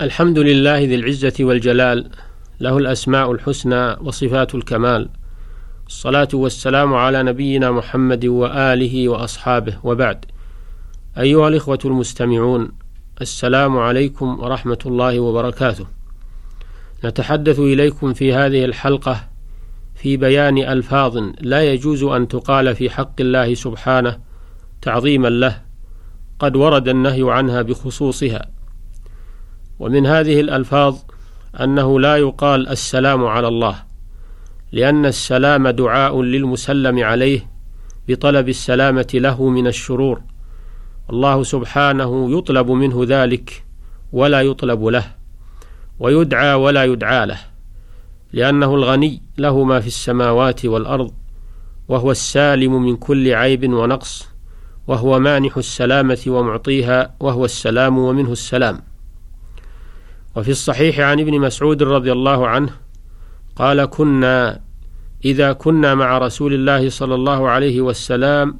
الحمد لله ذي العزة والجلال له الأسماء الحسنى وصفات الكمال. الصلاة والسلام على نبينا محمد وآله وأصحابه وبعد. أيها الإخوة المستمعون السلام عليكم ورحمة الله وبركاته. نتحدث إليكم في هذه الحلقة في بيان ألفاظ لا يجوز أن تقال في حق الله سبحانه تعظيما له قد ورد النهي عنها بخصوصها. ومن هذه الألفاظ أنه لا يقال السلام على الله لأن السلام دعاء للمسلم عليه بطلب السلامة له من الشرور. الله سبحانه يطلب منه ذلك ولا يطلب له ويدعى ولا يدعى له لأنه الغني له ما في السماوات والأرض وهو السالم من كل عيب ونقص وهو مانح السلامة ومعطيها وهو السلام ومنه السلام. وفي الصحيح عن ابن مسعود رضي الله عنه قال كنا إذا كنا مع رسول الله صلى الله عليه وسلم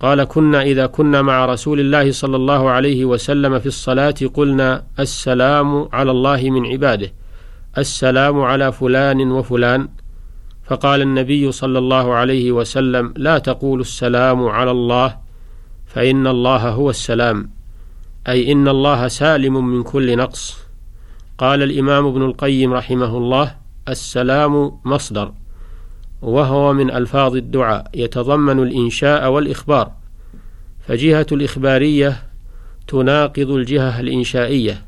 قال كنا إذا كنا مع رسول الله صلى الله عليه وسلم في الصلاة قلنا السلام على الله من عباده السلام على فلان وفلان. فقال النبي صلى الله عليه وسلم لا تقولوا السلام على الله فإن الله هو السلام أي إن الله سالم من كل نقص. قال الإمام ابن القيم رحمه الله السلام مصدر وهو من ألفاظ الدعاء يتضمن الإنشاء والإخبار فجهة الإخبارية تناقض الجهة الإنشائية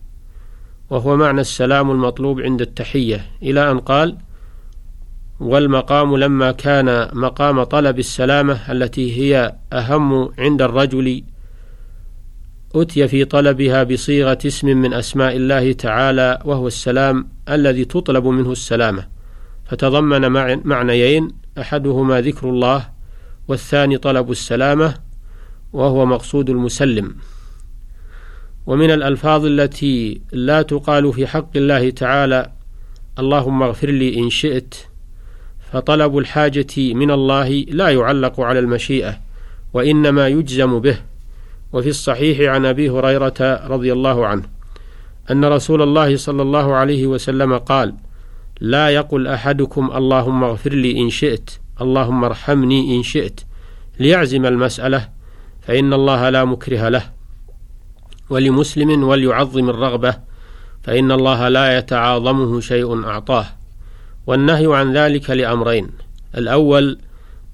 وهو معنى السلام المطلوب عند التحية إلى أن قال والمقام لما كان مقام طلب السلامة التي هي أهم عند الرجل أتي في طلبها بصيغة اسم من أسماء الله تعالى وهو السلام الذي تطلب منه السلامة. فتضمن معنيين أحدهما ذكر الله والثاني طلب السلامة وهو مقصود المسلم. ومن الألفاظ التي لا تقال في حق الله تعالى اللهم اغفر لي إن شئت فطلب الحاجة من الله لا يعلق على المشيئة وإنما يجزم به. وفي الصحيح عن أبي هريرة رضي الله عنه أن رسول الله صلى الله عليه وسلم قال لا يقل أحدكم اللهم اغفر لي إن شئت اللهم ارحمني إن شئت ليعزم المسألة فإن الله لا مكره له ولمسلم وليعظم الرغبة فإن الله لا يتعاظمه شيء أعطاه. والنهي عن ذلك لأمرين الأول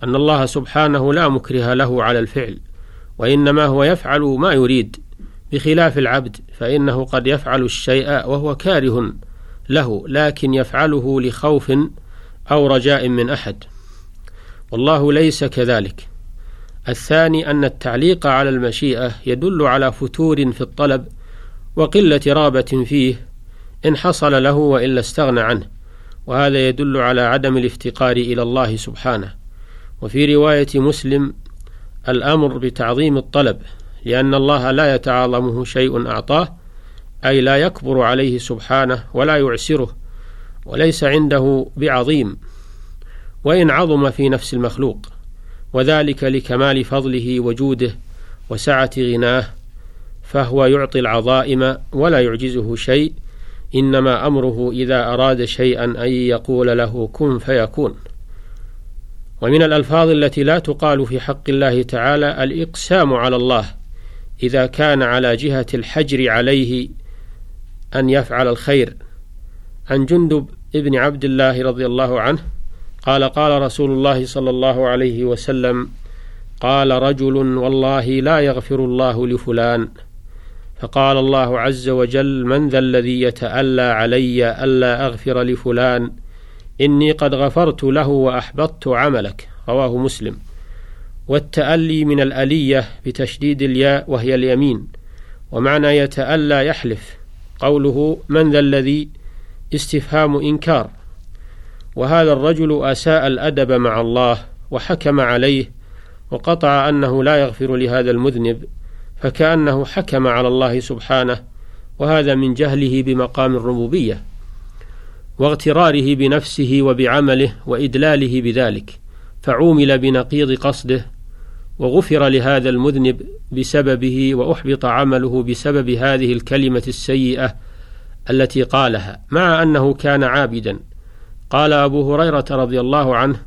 أن الله سبحانه لا مكره له على الفعل وإنما هو يفعل ما يريد. بخلاف العبد فإنه قد يفعل الشيء وهو كاره له لكن يفعله لخوف أو رجاء من أحد. والله ليس كذلك. الثاني أن التعليق على المشيئة يدل على فتور في الطلب وقلة رابة فيه إن حصل له وإلا استغنى عنه. وهذا يدل على عدم الافتقار إلى الله سبحانه. وفي رواية مسلم الأمر بتعظيم الطلب لأن الله لا يتعاظمه شيء أعطاه أي لا يكبر عليه سبحانه ولا يعسره وليس عنده بعظيم وإن عظم في نفس المخلوق وذلك لكمال فضله وجوده وسعة غناه فهو يعطي العظائم ولا يعجزه شيء إنما أمره إذا أراد شيئا أن يقول له كن فيكون. ومن الألفاظ التي لا تقال في حق الله تعالى الإقسام على الله إذا كان على جهة الحجر عليه أن يفعل الخير. عن جندب ابن عبد الله رضي الله عنه قال قال رسول الله صلى الله عليه وسلم قال رجل والله لا يغفر الله لفلان. فقال الله عز وجل من ذا الذي يتألى علي ألا أغفر لفلان؟ إني قد غفرت له وأحبطت عملك رواه مسلم. والتألي من الألية بتشديد الياء وهي اليمين ومعنى يتألى يحلف قوله من ذا الذي؟ استفهام إنكار. وهذا الرجل أساء الأدب مع الله وحكم عليه وقطع أنه لا يغفر لهذا المذنب فكأنه حكم على الله سبحانه وهذا من جهله بمقام الربوبية. واغتراره بنفسه وبعمله وإدلاله بذلك فعومل بنقيض قصده وغفر لهذا المذنب بسببه وأحبط عمله بسبب هذه الكلمة السيئة التي قالها مع أنه كان عابدا. قال أبو هريرة رضي الله عنه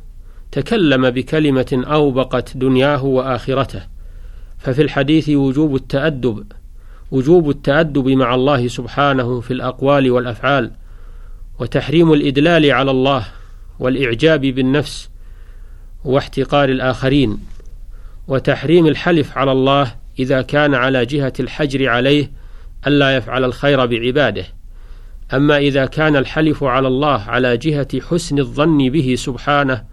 تكلم بكلمة أوبقت دنياه وآخرته ففي الحديث وجوب التأدب وجوب التأدب مع الله سبحانه في الأقوال والأفعال وتحريم الإدلال على الله والإعجاب بالنفس واحتقار الآخرين وتحريم الحلف على الله إذا كان على جهة الحجر عليه ألا يفعل الخير بعباده. أما إذا كان الحلف على الله على جهة حسن الظن به سبحانه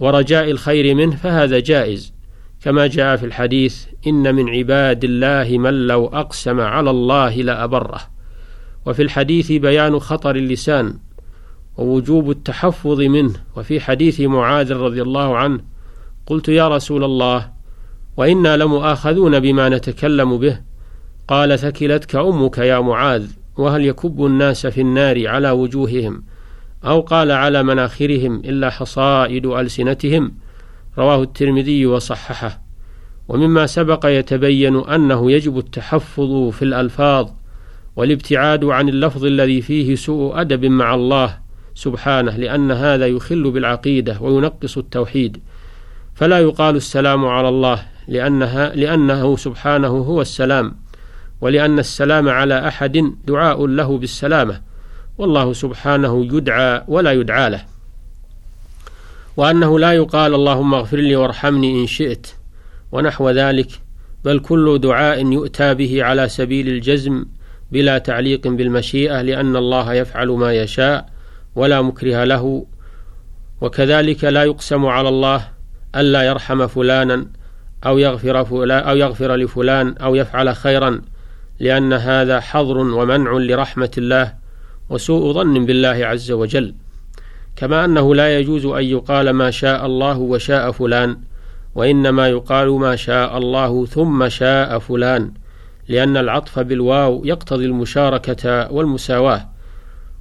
ورجاء الخير منه فهذا جائز. كما جاء في الحديث إن من عباد الله من لو أقسم على الله لأبره. وفي الحديث بيان خطر اللسان ووجوب التحفظ منه. وفي حديث معاذ رضي الله عنه قلت يا رسول الله وإنا لمؤاخذون بما نتكلم به. قال ثكلتك أمك يا معاذ وهل يكب الناس في النار على وجوههم أو قال على مناخرهم إلا حصائد ألسنتهم؟ رواه الترمذي وصححه. ومما سبق يتبين أنه يجب التحفظ في الألفاظ والابتعاد عن اللفظ الذي فيه سوء أدب مع الله سبحانه لأن هذا يخل بالعقيدة وينقص التوحيد. فلا يقال السلام على الله لأنها لأنه سبحانه هو السلام ولأن السلام على أحد دعاء له بالسلامة. والله سبحانه يدعى ولا يدعى له. وأنه لا يقال اللهم اغفر لي وارحمني إن شئت ونحو ذلك بل كل دعاء يؤتى به على سبيل الجزم بلا تعليق بالمشيئة لأن الله يفعل ما يشاء ولا مكره له. وكذلك لا يقسم على الله ألا يرحم فلانا أو يغفر فلان أو يغفر لفلان أو يفعل خيرا لأن هذا حظر ومنع لرحمة الله وسوء ظن بالله عز وجل. كما أنه لا يجوز أن يقال ما شاء الله وشاء فلان وإنما يقال ما شاء الله ثم شاء فلان. لأن العطف بالواو يقتضي المشاركة والمساواة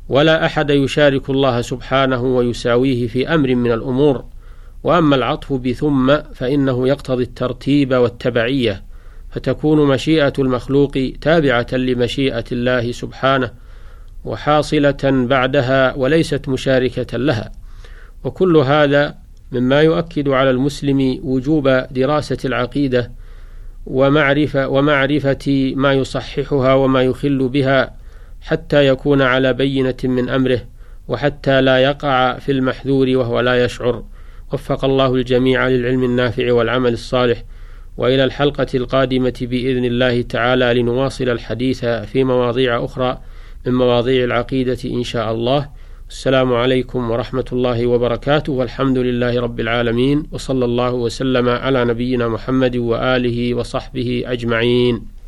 ولا أحد يشارك الله سبحانه ويساويه في أمر من الأمور. وأما العطف بثم فإنه يقتضي الترتيب والتبعية فتكون مشيئة المخلوق تابعة لمشيئة الله سبحانه وحاصلة بعدها وليست مشاركة لها. وكل هذا مما يؤكد على المسلم وجوب دراسة العقيدة ومعرفة ومعرفة ما يصححها وما يخل بها حتى يكون على بينة من أمره وحتى لا يقع في المحذور وهو لا يشعر. وفق الله الجميع للعلم النافع والعمل الصالح. وإلى الحلقة القادمة بإذن الله تعالى لنواصل الحديث في مواضيع أخرى من مواضيع العقيدة إن شاء الله. السلام عليكم ورحمة الله وبركاته والحمد لله رب العالمين وصلى الله وسلم على نبينا محمد وآله وصحبه أجمعين.